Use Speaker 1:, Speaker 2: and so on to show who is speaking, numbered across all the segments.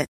Speaker 1: it.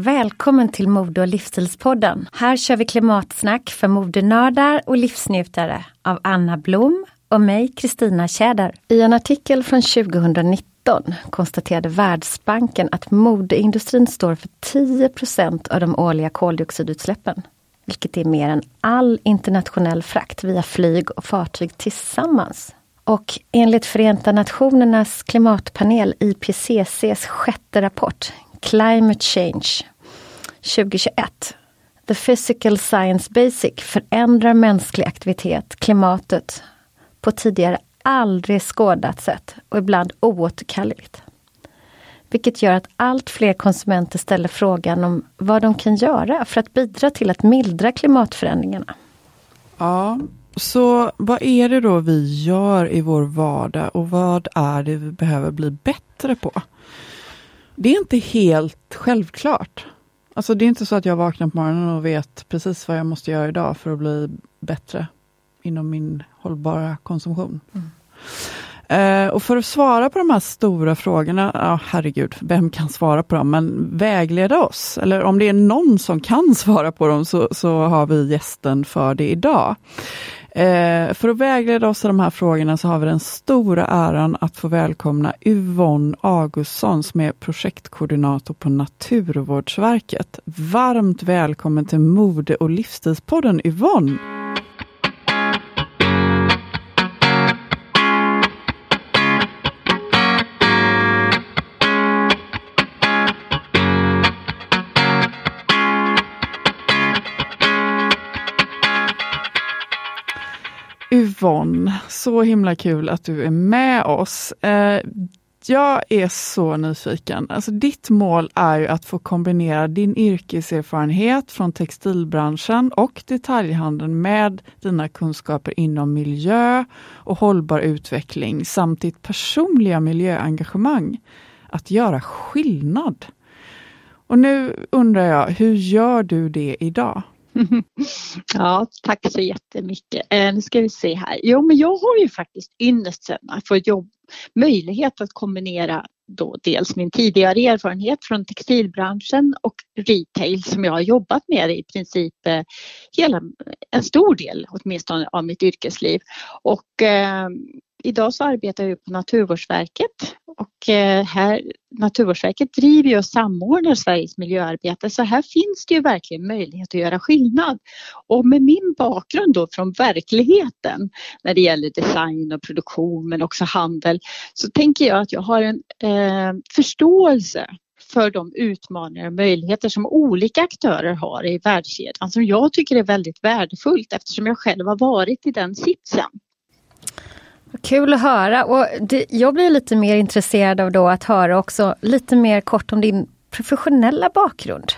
Speaker 2: Välkommen till Mode och livsstilspodden. Här kör vi klimatsnack för modenördar och livsnjutare av Anna Blom och mig, Kristina Tjäder. I en artikel från 2019 konstaterade Världsbanken att modeindustrin står för 10% av de årliga koldioxidutsläppen. Vilket är mer än all internationell frakt via flyg och fartyg tillsammans. Och enligt Förenta Nationernas klimatpanel IPCCs sjätte rapport Climate Change 2021 The Physical Science Basic förändrar mänsklig aktivitet, klimatet, på tidigare aldrig skådat sätt och ibland oåterkalleligt. Vilket gör att allt fler konsumenter ställer frågan om vad de kan göra för att bidra till att mildra klimatförändringarna.
Speaker 3: Ja, så vad är det då vi gör i vår vardag och vad är det vi behöver bli bättre på? Det är inte helt självklart. Alltså det är inte så att jag vaknar på morgonen och vet precis vad jag måste göra idag för att bli bättre inom min hållbara konsumtion. Eh, och för att svara på de här stora frågorna, ja herregud, vem kan svara på dem, men vägleda oss, eller om det är någon som kan svara på dem så, så har vi gästen för det idag. Eh, för att vägleda oss i de här frågorna så har vi den stora äran att få välkomna Yvonne Augustsson som är projektkoordinator på Naturvårdsverket. Varmt välkommen till Mode och livsstilspodden Yvonne! Yvonne, så himla kul att du är med oss. Eh, jag är så nyfiken. Alltså, ditt mål är ju att få kombinera din yrkeserfarenhet från textilbranschen och detaljhandeln med dina kunskaper inom miljö och hållbar utveckling samt ditt personliga miljöengagemang. Att göra skillnad. Och nu undrar jag, hur gör du det idag?
Speaker 4: Ja, tack så jättemycket. Eh, nu ska vi se här. Jo, men jag har ju faktiskt ynnesten att få jobb, möjlighet att kombinera då dels min tidigare erfarenhet från textilbranschen och retail som jag har jobbat med i princip eh, hela, en stor del åtminstone av mitt yrkesliv. Och eh, idag så arbetar jag på Naturvårdsverket och eh, här, Naturvårdsverket driver ju och samordnar Sveriges miljöarbete så här finns det ju verkligen möjlighet att göra skillnad. Och med min bakgrund då från verkligheten när det gäller design och produktion men också handel så tänker jag att jag har en eh, förståelse för de utmaningar och möjligheter som olika aktörer har i värdekedjan som jag tycker är väldigt värdefullt eftersom jag själv har varit i den sitsen.
Speaker 2: Kul att höra och det, jag blir lite mer intresserad av då att höra också lite mer kort om din professionella bakgrund.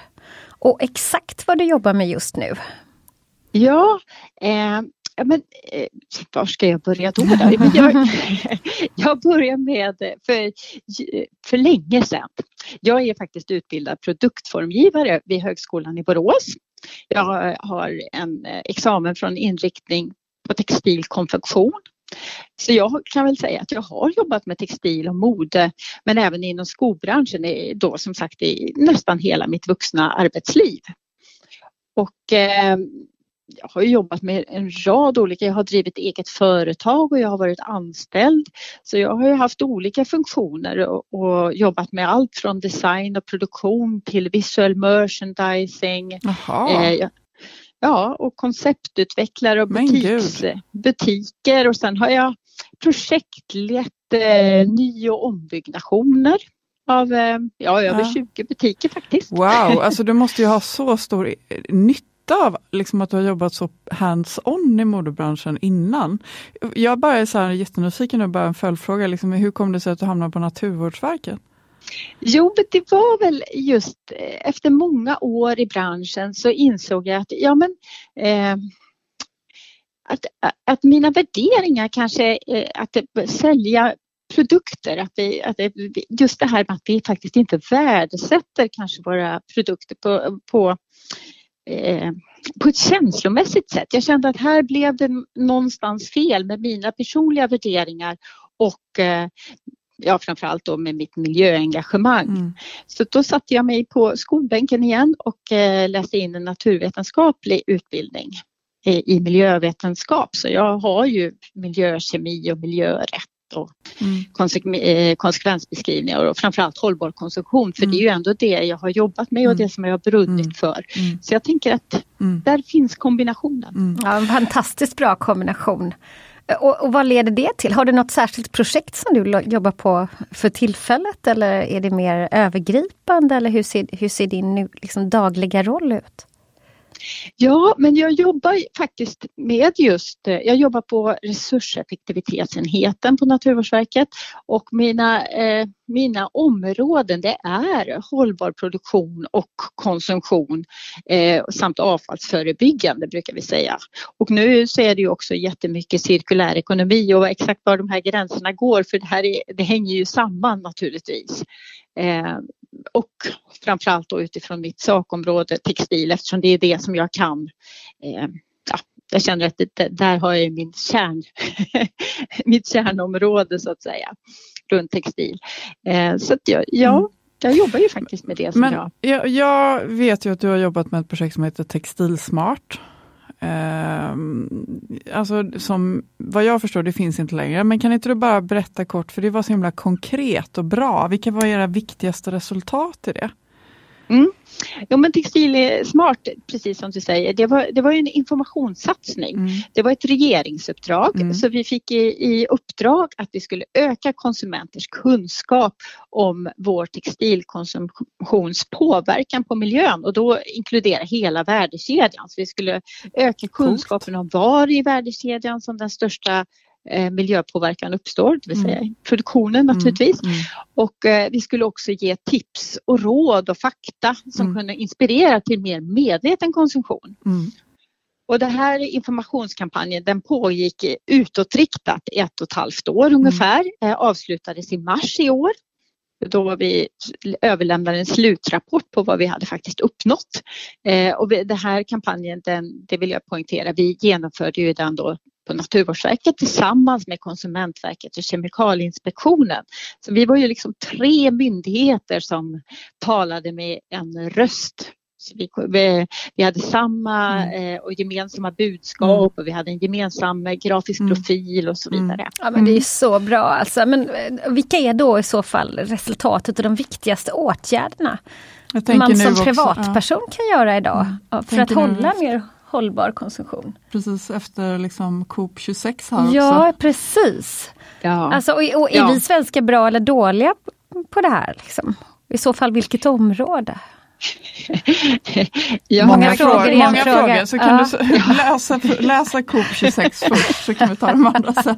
Speaker 2: Och exakt vad du jobbar med just nu.
Speaker 4: Ja, eh, men, eh, var ska jag börja då? då? Jag, jag börjar med, för, för länge sedan. Jag är faktiskt utbildad produktformgivare vid Högskolan i Borås. Jag har en eh, examen från inriktning på textil konfektion. Så jag kan väl säga att jag har jobbat med textil och mode men även inom skobranschen då som sagt i nästan hela mitt vuxna arbetsliv. Och eh, jag har jobbat med en rad olika, jag har drivit eget företag och jag har varit anställd. Så jag har haft olika funktioner och, och, jobbat med allt från design och produktion till visuell merchandising. Eh, ja, och konceptutvecklare och butiks, butiker och sen har jag projektlett eh, ny och ombyggnationer av eh, ja, över ja. 20 butiker faktiskt.
Speaker 3: Wow, alltså du måste ju ha så stor nytta av liksom att du har jobbat så hands-on i modebranschen innan. Jag bara är så här jättenyfiken och bara en följdfråga, liksom, hur kom det sig att du hamnade på Naturvårdsverket?
Speaker 4: Jo, det var väl just eh, efter många år i branschen så insåg jag att, ja men eh, att, att mina värderingar kanske, eh, att eh, sälja produkter, att vi, att eh, det, just det här med att vi faktiskt inte värdesätter kanske våra produkter på, på Eh, på ett känslomässigt sätt. Jag kände att här blev det någonstans fel med mina personliga värderingar och eh, ja, framförallt då med mitt miljöengagemang. Mm. Så då satte jag mig på skolbänken igen och eh, läste in en naturvetenskaplig utbildning i miljövetenskap. Så jag har ju miljökemi och miljörätt och mm. Eh, konsekvensbeskrivningar och framförallt hållbar konsumtion. För mm. det är ju ändå det jag har jobbat med och det mm. som jag har brunnit mm. för. Mm. Så jag tänker att där finns kombinationen.
Speaker 2: Ja, en fantastiskt bra kombination. Och, och, vad leder det till? Har du något särskilt projekt som du jobbar på för tillfället eller är det mer övergripande eller hur ser, hur ser din nu, liksom, dagliga roll ut?
Speaker 4: Ja, men jag jobbar faktiskt med just, eh, jag jobbar på resurseffektivitetsenheten på Naturvårdsverket och mina, eh, mina områden det är hållbar produktion och konsumtion eh, samt avfallsförebyggande brukar vi säga. Och nu så är det ju också jättemycket cirkulär ekonomi och exakt var de här gränserna går för det här är, det hänger ju samman naturligtvis. Eh, och framförallt då utifrån mitt sakområde textil eftersom det är det som jag kan. Eh, ja, jag känner att det, där har jag min kärn, mitt kärnområde så att säga runt textil. Eh, så att jag, ja, mm. jag jobbar ju faktiskt med det. Som
Speaker 3: Men
Speaker 4: jag...
Speaker 3: jag... Jag vet ju att du har jobbat med ett projekt som heter Textilsmart. Eh, alltså som, vad jag förstår, det finns inte längre. Men kan inte du bara berätta kort, för det var så himla konkret och bra. Vilka var era viktigaste resultat i det?
Speaker 4: Mm. Jo men Textil är smart, precis som du säger. Det var, det var en informationssatsning. Mm. Det var ett regeringsuppdrag mm. så vi fick i, i, uppdrag att vi skulle öka konsumenters kunskap om vår textilkonsumtions påverkan på miljön och då inkludera hela värdekedjan. Så vi skulle öka kunskapen om var i värdekedjan som den största miljöpåverkan uppstår, det vill säga mm. produktionen mm, naturligtvis. Mm. Och eh, vi skulle också ge tips och råd och fakta som mm. kunde inspirera till mer medveten konsumtion. Mm. Och den här informationskampanjen den pågick utåtriktat i ett och ett halvt år mm. ungefär, eh, avslutades i mars i år då vi överlämnade en slutrapport på vad vi hade faktiskt uppnått. Eh, och den här kampanjen, den, det vill jag poängtera, vi genomförde ju den då på Naturvårdsverket tillsammans med Konsumentverket och Kemikalieinspektionen. Så vi var ju liksom tre myndigheter som talade med en röst vi, vi, hade samma mm. eh, och gemensamma budskap mm. och vi hade en gemensam eh, grafisk mm. profil och så vidare.
Speaker 2: Ja, men det är så bra alltså. Men eh, vilka är då i så fall resultatet och de viktigaste åtgärderna man som privatperson ja. kan göra idag mm. för att hålla mer hållbar konsumtion.
Speaker 3: Precis efter liksom COP 26 här också.
Speaker 2: Ja precis. Ja. Alltså, och, och är ja. vi svenskar bra eller dåliga på det här? Liksom? I så fall vilket område?
Speaker 3: ja, många frågor, många frågor. Så kan ja. du läsa, läsa Coop 26 först så kan vi ta de andra sen.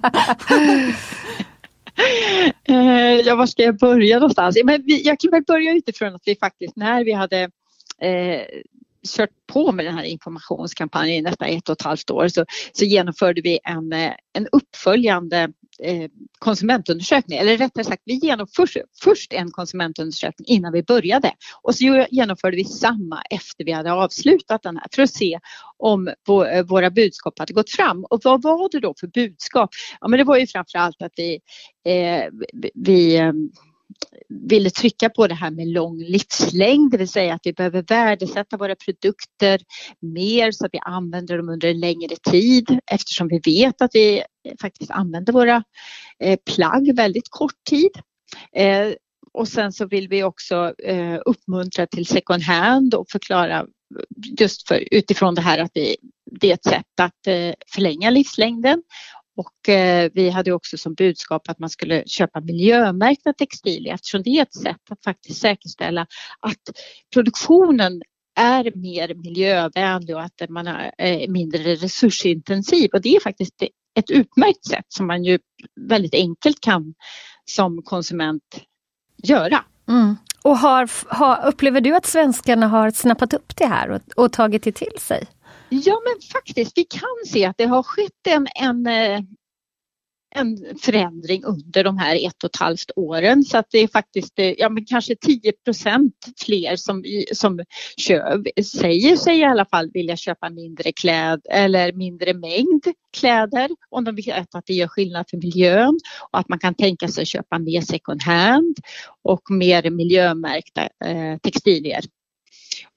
Speaker 4: Eh, ja, var ska jag börja någonstans? Men jag kan väl börja utifrån att vi faktiskt när vi hade eh, kört på med den här informationskampanjen i nästan ett och ett halvt år så, så genomförde vi en, eh, en uppföljande eh, konsumentundersökning, eller rättare sagt vi genomförde först en konsumentundersökning innan vi började och så genomförde vi samma efter vi hade avslutat den här för att se om eh, våra budskap hade gått fram. Och vad var det då för budskap? Ja, men det var ju framför allt att vi, eh, vi eh, ville trycka på det här med lång livslängd, det vill säga att vi behöver värdesätta våra produkter mer så att vi använder dem under en längre tid eftersom vi vet att vi faktiskt använder våra eh, plagg väldigt kort tid. Eh, och sen så vill vi också eh, uppmuntra till second hand och förklara just för, utifrån det här att vi, det är ett sätt att förlänga livslängden och eh, vi hade också som budskap att man skulle köpa miljömärkta textilier eftersom det är ett sätt att faktiskt säkerställa att produktionen är mer miljövänlig och att man är eh, mindre resursintensiv och det är faktiskt ett utmärkt sätt som man ju väldigt enkelt kan som konsument göra.
Speaker 2: Mm. Och har, har, upplever du att svenskarna har snappat upp det här och, och tagit det till sig?
Speaker 4: Ja men faktiskt, vi kan se att det har skett en, en, eh, en förändring under de här ett och ett halvt åren så att det är faktiskt eh, ja, men kanske 10% fler som, som köp, säger sig i alla fall vilja köpa mindre kläd eller mindre mängd kläder om de vet att det gör skillnad för miljön och att man kan tänka sig köpa mer second hand och mer miljömärkta eh, textilier.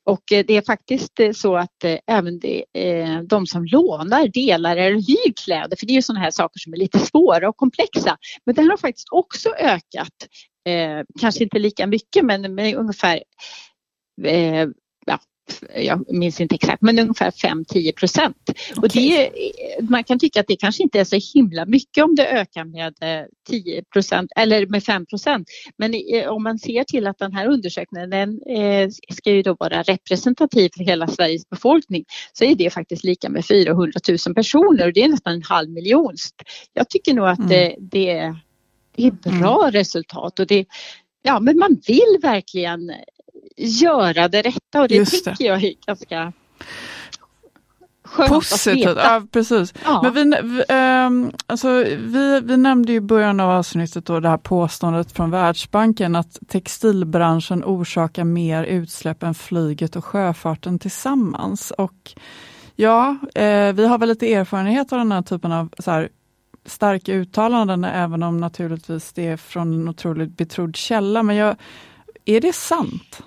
Speaker 4: Och eh, det är faktiskt eh, så att eh, även de som lånar delar eller hyr kläder, för det är ju sådana här saker som är lite svåra och komplexa, men det har faktiskt också ökat. Kanske inte lika mycket men med ungefär jag minns inte exakt, men ungefär 5-10 procent. Okay. man kan tycka att det kanske inte är så himla mycket om det ökar med 10 procent eller med 5 procent. Men om man ser till att den här undersökningen den eh, ska ju då vara representativ för hela Sveriges befolkning så är det faktiskt lika med 400 000 personer och det är nästan en halv miljon. Jag tycker nog att mm. det, det, det är bra mm. resultat och det, ja men man vill verkligen göra det rätta och det Just tycker det. jag är ganska
Speaker 3: skönt Positivt, ja precis. Ja. Men vi, vi, ähm, alltså, vi, vi nämnde i början av avsnittet då det här påståendet från Världsbanken att textilbranschen orsakar mer utsläpp än flyget och sjöfarten tillsammans. Och ja, eh, vi har väl lite erfarenhet av den här typen av så här, starka uttalanden, även om naturligtvis det är från en otroligt betrodd källa. Men jag, är det sant?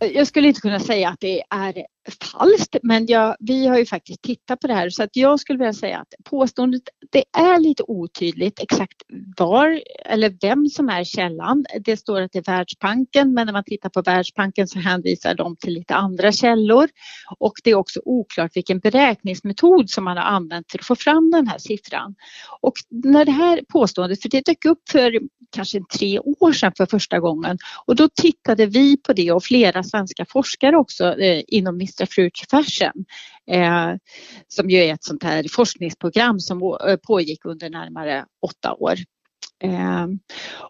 Speaker 4: Jag skulle inte kunna säga att det är falskt men jag, vi har ju faktiskt tittat på det här så att jag skulle vilja säga att påståendet det är lite otydligt exakt var eller vem som är källan. Det står att det är Världsbanken men när man tittar på Världsbanken så hänvisar de till lite andra källor och det är också oklart vilken beräkningsmetod som man har använt för att få fram den här siffran. Och när det här påståendet, för det dök upp för kanske tre år sedan för första gången och då tittade vi på det och flera svenska forskare också eh, inom Mr Future Fashion eh, som ju är ett sånt här forskningsprogram som eh, pågick under närmare åtta år. Eh,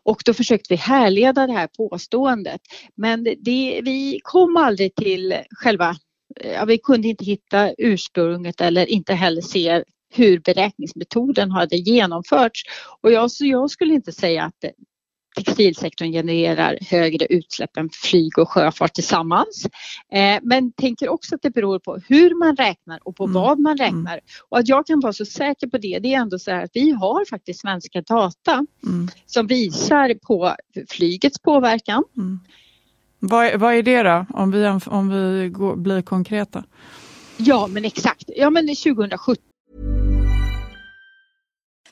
Speaker 4: och då försökte vi härleda det här påståendet men det, vi kom aldrig till själva, eh, ja, vi kunde inte hitta ursprunget eller inte heller se hur beräkningsmetoden hade genomförts. Och jag, så jag skulle inte säga att textilsektorn genererar högre utsläpp än flyg och sjöfart tillsammans. Eh, men tänker också att det beror på hur man räknar och på mm. vad man mm. räknar. Mm. Och att jag kan vara så säker på det, det är ändå så här att vi har faktiskt svenska data mm. som visar på flygets påverkan.
Speaker 3: Mm. Vad, vad är det då, om vi, om vi går, blir konkreta?
Speaker 4: Ja men exakt, ja men 2017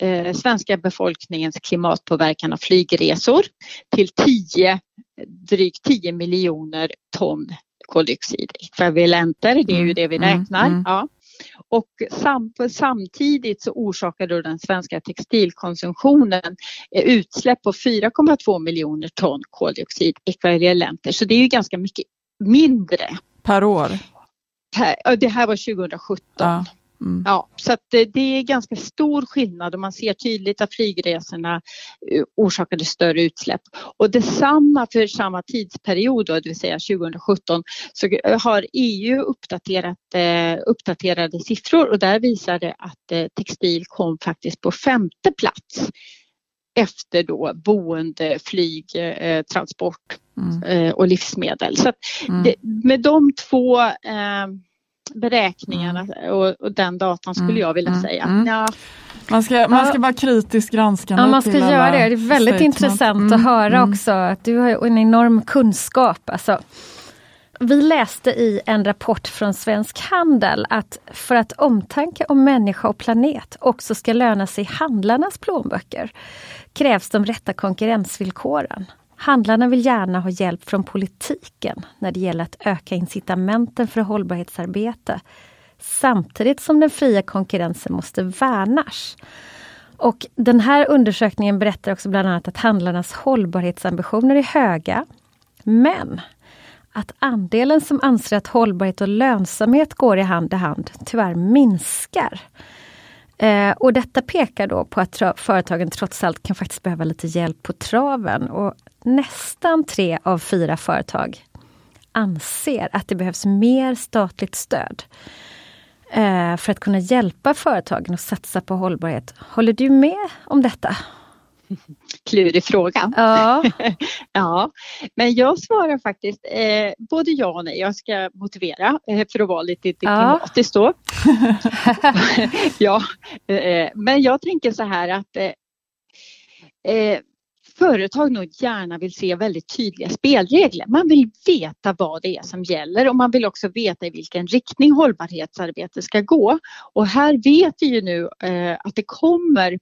Speaker 4: eh, svenska befolkningens klimatpåverkan av flygresor till 10, drygt 10 miljoner ton koldioxidekvivalenter. Det är ju det vi
Speaker 3: Mm,
Speaker 4: räknar.
Speaker 3: mm.
Speaker 4: Ja. Och sam, samtidigt så orsakar då den svenska textilkonsumtionen eh, utsläpp på 4,2 miljoner ton koldioxidekvivalenter. Så det är ju ganska mycket mindre.
Speaker 3: Per år.
Speaker 4: Det här var 2017.
Speaker 3: Ja. Mm.
Speaker 4: Ja, så det, är ganska stor skillnad och man ser tydligt att flygresorna eh, orsakade större utsläpp. Och detsamma för samma tidsperiod, då, det vill säga 2017, så eh, har EU uppdaterat eh, uppdaterade siffror och där visar det att textil kom faktiskt på femte plats efter då boende, flyg, transport
Speaker 3: Mm.
Speaker 4: och livsmedel. Så
Speaker 3: Mm.
Speaker 4: det, med de två beräkningarna och, och den datan skulle
Speaker 3: Mm,
Speaker 4: jag vilja
Speaker 3: mm,
Speaker 4: säga.
Speaker 3: mm.
Speaker 4: Ja,
Speaker 3: Man ska, man ska vara kritiskt granskande
Speaker 2: Ja, man ska göra det. Det är väldigt
Speaker 3: statement.
Speaker 2: intressant
Speaker 3: Mm,
Speaker 2: att höra
Speaker 3: mm.
Speaker 2: också att du har en enorm kunskap. Alltså, vi läste i en rapport från Svensk Handel att för att omtanke om människa och planet också ska löna sig i handlarnas plånböcker krävs de rätta konkurrensvillkoren. Handlarna vill gärna ha hjälp från politiken när det gäller att öka incitamenten för hållbarhetsarbete samtidigt som den fria konkurrensen måste värnas. Och den här undersökningen berättar också bland annat att handlarnas hållbarhetsambitioner är höga. Men att andelen som anser att hållbarhet och lönsamhet går i hand i hand tyvärr minskar. Eh, och detta pekar då på att företagen trots allt kan faktiskt behöva lite hjälp på traven. Och nästan tre av fyra företag anser att det behövs mer statligt stöd eh, för att kunna hjälpa företagen att satsa på hållbarhet. Håller du med om detta?
Speaker 4: Klurig fråga.
Speaker 2: Ja.
Speaker 4: ja, men jag svarar faktiskt eh, både ja och nej. Jag ska motivera eh, för att vara lite diplomatisk då. ja, eh, men jag tänker så här att eh, eh, företag nog gärna vill se väldigt tydliga spelregler. Man vill veta vad det är som gäller och man vill också veta i vilken riktning hållbarhetsarbetet ska gå. Och här vet vi ju nu eh, att det kommer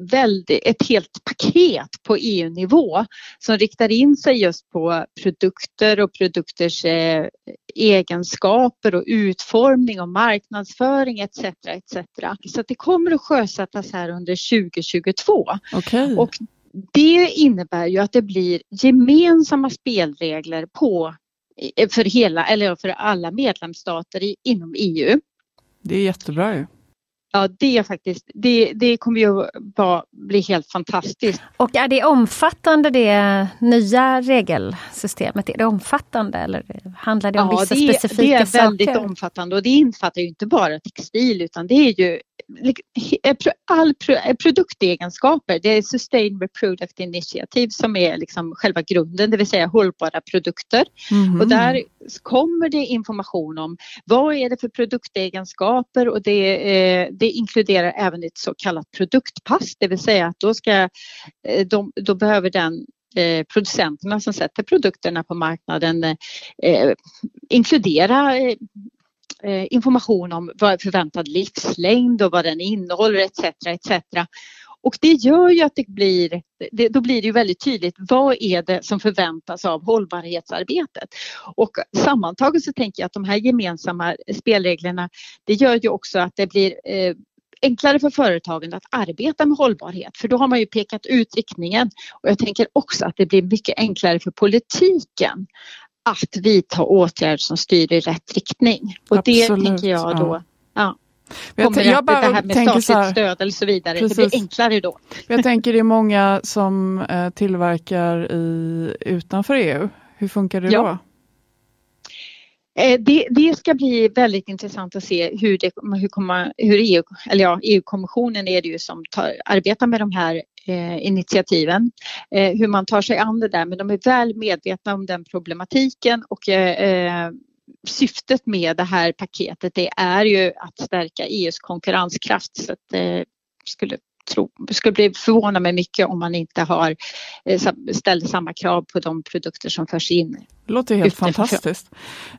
Speaker 4: väldigt, ett helt paket på EU-nivå som riktar in sig just på produkter och produkters eh, egenskaper och utformning och marknadsföring etc. etc. Så det kommer att sjösättas här under 2022.
Speaker 3: Okay.
Speaker 4: Och det innebär ju att det blir gemensamma spelregler på, för, hela, eller för alla medlemsstater i, inom EU.
Speaker 3: Det är jättebra ju.
Speaker 4: Ja, det är faktiskt, det, det kommer ju bara bli helt fantastiskt.
Speaker 2: Och är det omfattande det nya regelsystemet? Är det omfattande eller handlar det om
Speaker 4: ja,
Speaker 2: vissa
Speaker 4: det,
Speaker 2: specifika saker?
Speaker 4: det är väldigt omfattande och det infattar ju inte bara textil utan det är ju all produktegenskaper. Det är Sustainable Product Initiative som är liksom själva grunden, det vill säga hållbara produkter. Mm. Och där kommer det information om vad är det för produktegenskaper och det, eh, det inkluderar även ett så kallat produktpass, det vill säga att då, ska, eh, de, då behöver den eh, producenterna som sätter produkterna på marknaden eh, inkludera eh, eh information om vad förväntad livslängd och vad den innehåller etc. etc. Och det gör ju att det blir, det, då blir det ju väldigt tydligt vad är det som förväntas av hållbarhetsarbetet. Och sammantaget så tänker jag att de här gemensamma spelreglerna det gör ju också att det blir eh, enklare för företagen att arbeta med hållbarhet för då har man ju pekat ut riktningen och jag tänker också att det blir mycket enklare för politiken att vidta åtgärder som styr i rätt riktning. Och Absolut, det tänker jag då, ja ja kommer jag, jag bara det här med statligt så här, stöd eller så vidare, precis. det blir enklare då.
Speaker 3: Jag tänker det är många som eh, tillverkar i, utanför EU. Hur funkar det ja. då?
Speaker 4: Eh, det, det, ska bli väldigt intressant att se hur, det, hur, kommer, hur EU, eller ja, EU-kommissionen är det ju som tar, arbetar med de här eh, initiativen. Eh, hur man tar sig an det där men de är väl medvetna om den problematiken och syftet med det här paketet det är ju att stärka EUs konkurrenskraft så att eh, skulle tro, skulle bli förvåna mig mycket om man inte har eh, ställer samma krav på de produkter som förs in.
Speaker 3: Det låter helt fantastiskt.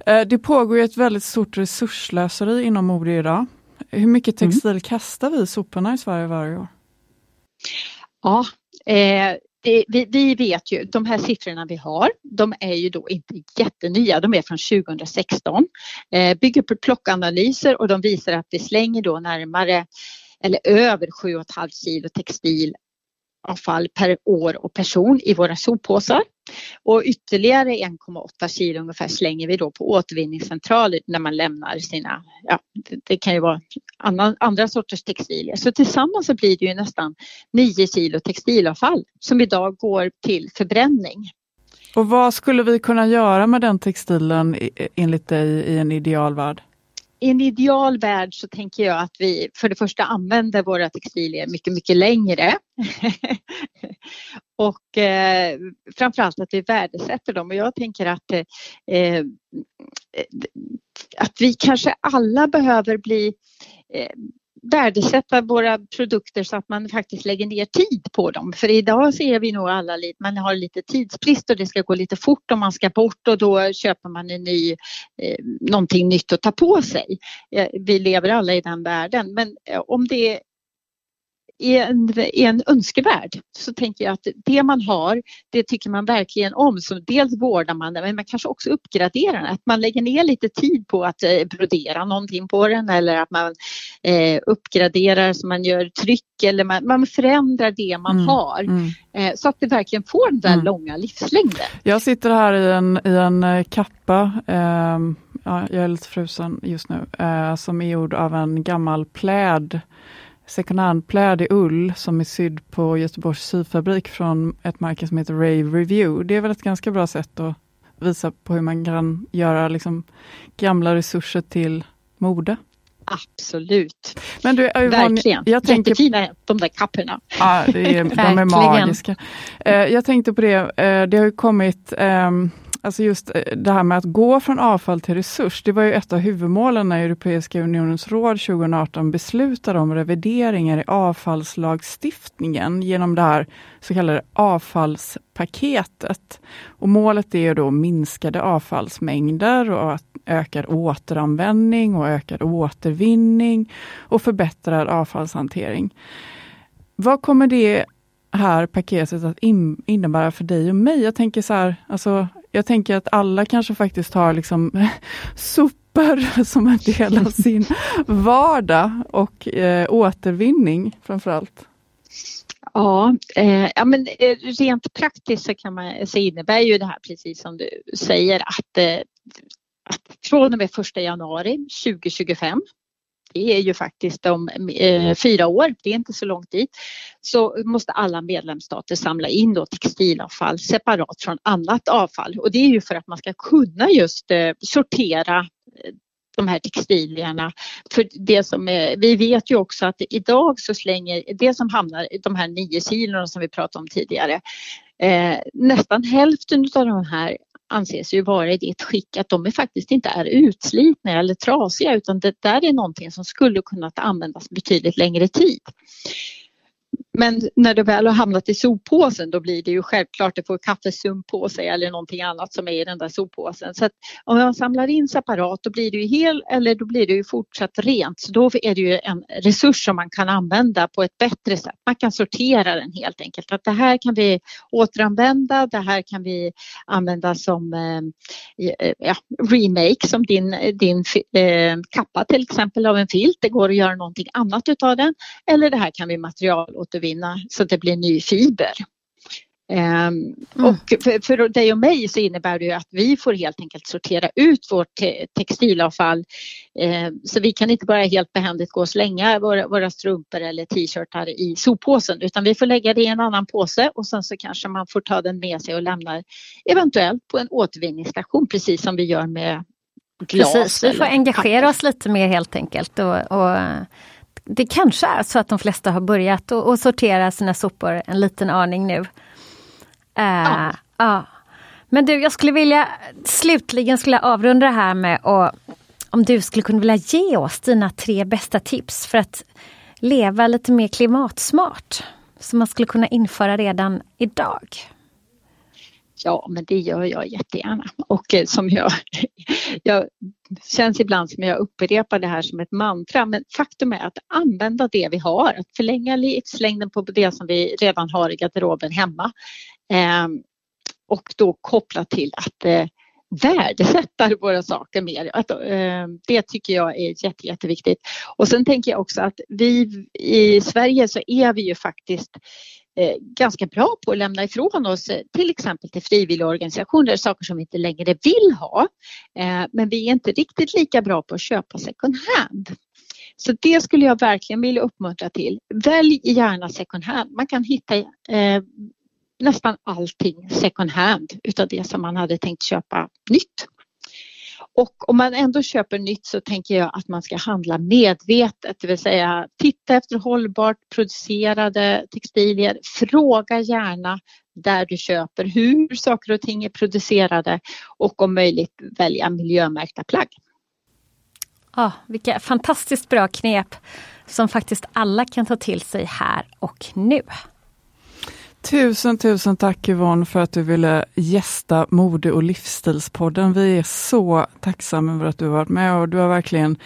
Speaker 3: Eh, det pågår ett väldigt stort resurslöseri inom mode idag. Hur mycket mm. textil mm. kastar vi i soporna i Sverige varje år?
Speaker 4: Ja, eh, det, vi, vi, vet ju, de här siffrorna vi har, de är ju då inte jättenya, de är från 2016. Eh, bygger på plockanalyser och de visar att vi slänger då närmare eller över 7,5 kilo textilavfall per år och person i våra soppåsar. Och ytterligare 1,8 kilo ungefär slänger vi då på återvinningscentraler när man lämnar sina, ja det kan ju vara andra, andra sorters textilier. Så tillsammans så blir det ju nästan 9 kilo textilavfall som idag går till förbränning.
Speaker 3: Och vad skulle vi kunna göra med den textilen enligt dig i en idealvärld?
Speaker 4: I en ideal värld så tänker jag att vi för det första använder våra textilier mycket, mycket längre. och eh, framförallt att vi värdesätter dem och jag tänker att, eh, eh att vi kanske alla behöver bli eh, värdesätta våra produkter så att man faktiskt lägger ner tid på dem. För idag ser vi nog alla lite, man har lite tidsbrist och det ska gå lite fort om man ska bort och då köper man en ny, eh, någonting nytt att ta på sig. Eh, vi lever alla i den världen men eh, om det är en, är en önskevärld så tänker jag att det man har, det tycker man verkligen om. Så dels vårdar man det, men man kanske också uppgraderar den. Att man lägger ner lite tid på att eh, brodera någonting på den eller att man eh, uppgraderar så man gör tryck eller man, man förändrar det man mm, har. Mm. Eh, så att det verkligen får den där mm. långa livslängden.
Speaker 3: Jag sitter här i en, i en eh, kappa eh, ja, jag är lite frusen just nu, eh, som är gjord av en gammal pläd second hand-pläd i ull som är sydd på Göteborgs syfabrik från ett märke som heter Rave Review. Det är väl ett ganska bra sätt att visa på hur man kan göra liksom gamla resurser till mode.
Speaker 4: Absolut.
Speaker 3: Men du, Yvonne,
Speaker 4: Verkligen.
Speaker 3: jag tänker...
Speaker 4: Jättefina de där kapporna.
Speaker 3: Ja, det är, de är magiska. Eh, jag tänkte på det, eh, det har ju kommit ehm, Alltså just eh, det här med att gå från avfall till resurs, det var ju ett av huvudmålen när Europeiska unionens råd 2018 beslutade om revideringar i avfallslagstiftningen genom det här så kallade avfallspaketet. Och målet är då minskade avfallsmängder och ökad återanvändning och ökad återvinning och förbättrad avfallshantering. Vad kommer det här paketet att in, innebära för dig och mig? Jag tänker så här, alltså, jag tänker att alla kanske faktiskt har liksom sopor som en del av sin vardag och eh, återvinning framförallt.
Speaker 4: Ja, eh, ja, men eh, rent praktiskt så, kan man, så innebär ju det här precis som du säger att, eh, att från och med 1 januari 2025 det är ju faktiskt om eh, fyra år, det är inte så långt dit, så måste alla medlemsstater samla in då textilavfall separat från annat avfall. Och det är ju för att man ska kunna just eh, sortera eh, de här textilierna. För det som är, vi vet ju också att idag så slänger det som hamnar, de här nio kilona som vi pratade om tidigare, eh, nästan hälften av de här anses ju vara i det skick att de är faktiskt inte är utslitna eller trasiga utan det där är någonting som skulle kunna användas betydligt längre tid. Men när det väl har hamnat i soppåsen då blir det ju självklart, det får kaffesump på sig eller någonting annat som är i den där soppåsen. Så att om man samlar in separat då blir det ju hel eller då blir det ju fortsatt rent. Så då är det ju en resurs som man kan använda på ett bättre sätt. Man kan sortera den helt enkelt. Att det här kan vi återanvända, det här kan vi använda som eh, eh ja, remake som din, din eh, kappa till exempel av en filt. Det går att göra någonting annat utav den. Eller det här kan vi materialåtervinna återvinna så att det blir ny fiber. Um, mm. Och för, för dig och mig så innebär det att vi får helt enkelt sortera ut vårt te textilavfall. Uh, så vi kan inte bara helt behändigt gå och slänga våra, våra strumpor eller t-shirtar i soppåsen utan vi får lägga det i en annan påse och sen så kanske man får ta den med sig och lämna eventuellt på en återvinningsstation precis som vi gör med glas.
Speaker 2: Precis, vi får engagera oss lite mer helt enkelt och, och det kanske är så att de flesta har börjat att sortera sina sopor en liten aning nu. Uh, ja. ja. Men du, jag skulle vilja slutligen skulle avrunda det här med att om du skulle kunna vilja ge oss dina tre bästa tips för att leva lite mer klimatsmart. Som man skulle kunna införa redan idag.
Speaker 4: Ja, men det gör jag jättegärna. Och eh, som jag, jag känns ibland som jag upprepar det här som ett mantra, men faktum är att använda det vi har, att förlänga livslängden på det som vi redan har i garderoben hemma. Eh, och då koppla till att eh, värdesätta våra saker mer. Att, eh, det tycker jag är jätte, jätteviktigt. Och sen tänker jag också att vi i Sverige så är vi ju faktiskt Eh, Eh, ganska bra på att lämna ifrån oss eh, till exempel till frivilligorganisationer saker som vi inte längre vill ha. Eh, men vi är inte riktigt lika bra på att köpa second hand. Så det skulle jag verkligen vilja uppmuntra till. Välj gärna second hand. Man kan hitta eh, nästan allting second hand utav det som man hade tänkt köpa nytt. Och om man ändå köper nytt så tänker jag att man ska handla medvetet, det vill säga titta efter hållbart producerade textilier. Fråga gärna där du köper hur saker och ting är producerade och om möjligt välja miljömärkta plagg.
Speaker 2: Ah, vilka fantastiskt bra knep som faktiskt alla kan ta till sig här och nu.
Speaker 3: Tusen, tusen tack Yvonne för att du ville gästa Mode och livsstilspodden. Vi är så tacksamma över att du har varit med och du har verkligen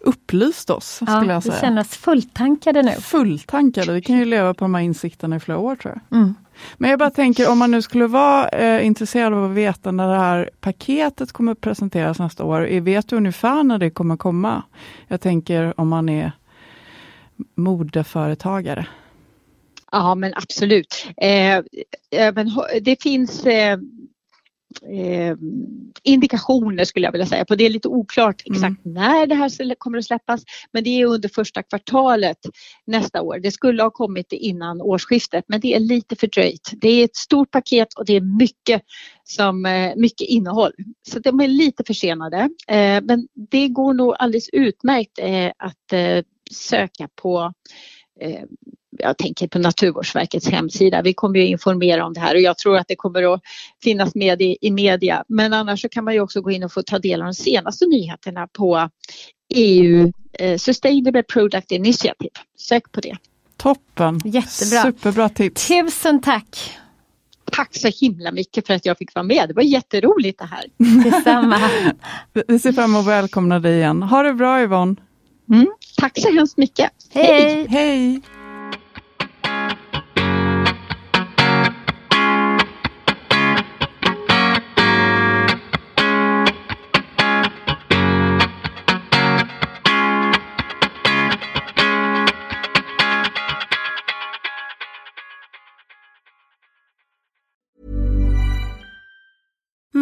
Speaker 3: upplyst oss. Ja, skulle jag säga.
Speaker 2: Vi känner oss fulltankade nu.
Speaker 3: Fulltankade, vi kan ju leva på de här insikterna i flera år tror jag. Mm. Men jag bara tänker om man nu skulle vara eh, intresserad av att veta när det här paketet kommer att presenteras nästa år. Vet du ungefär när det kommer komma? Jag tänker om man är modeföretagare.
Speaker 4: Ja men absolut. Eh, det finns eh, eh, indikationer skulle jag vilja säga på. Det är lite oklart mm. exakt mm. när det här kommer att släppas men det är under första kvartalet nästa år. Det skulle ha kommit innan årsskiftet men det är lite fördröjt. Det är ett stort paket och det är mycket, som, eh, mycket innehåll. Så de är lite försenade eh, men det går nog alldeles utmärkt eh, att söka på eh, jag tänker på Naturvårdsverkets hemsida. Vi kommer ju informera om det här och jag tror att det kommer att finnas med i, i media. Men annars så kan man ju också gå in och få ta del av de senaste nyheterna på EU eh, Sustainable Product Initiative. Sök på det.
Speaker 3: Toppen!
Speaker 2: Jättebra.
Speaker 3: Superbra tips.
Speaker 2: Tusen tack!
Speaker 4: Tack så himla mycket för att jag fick vara med. Det var jätteroligt det här.
Speaker 2: Detsamma.
Speaker 3: Vi ser fram emot att välkomna dig igen. Ha det bra Yvonne!
Speaker 4: Mm, tack så hemskt mycket.
Speaker 2: Hej!
Speaker 3: Hej!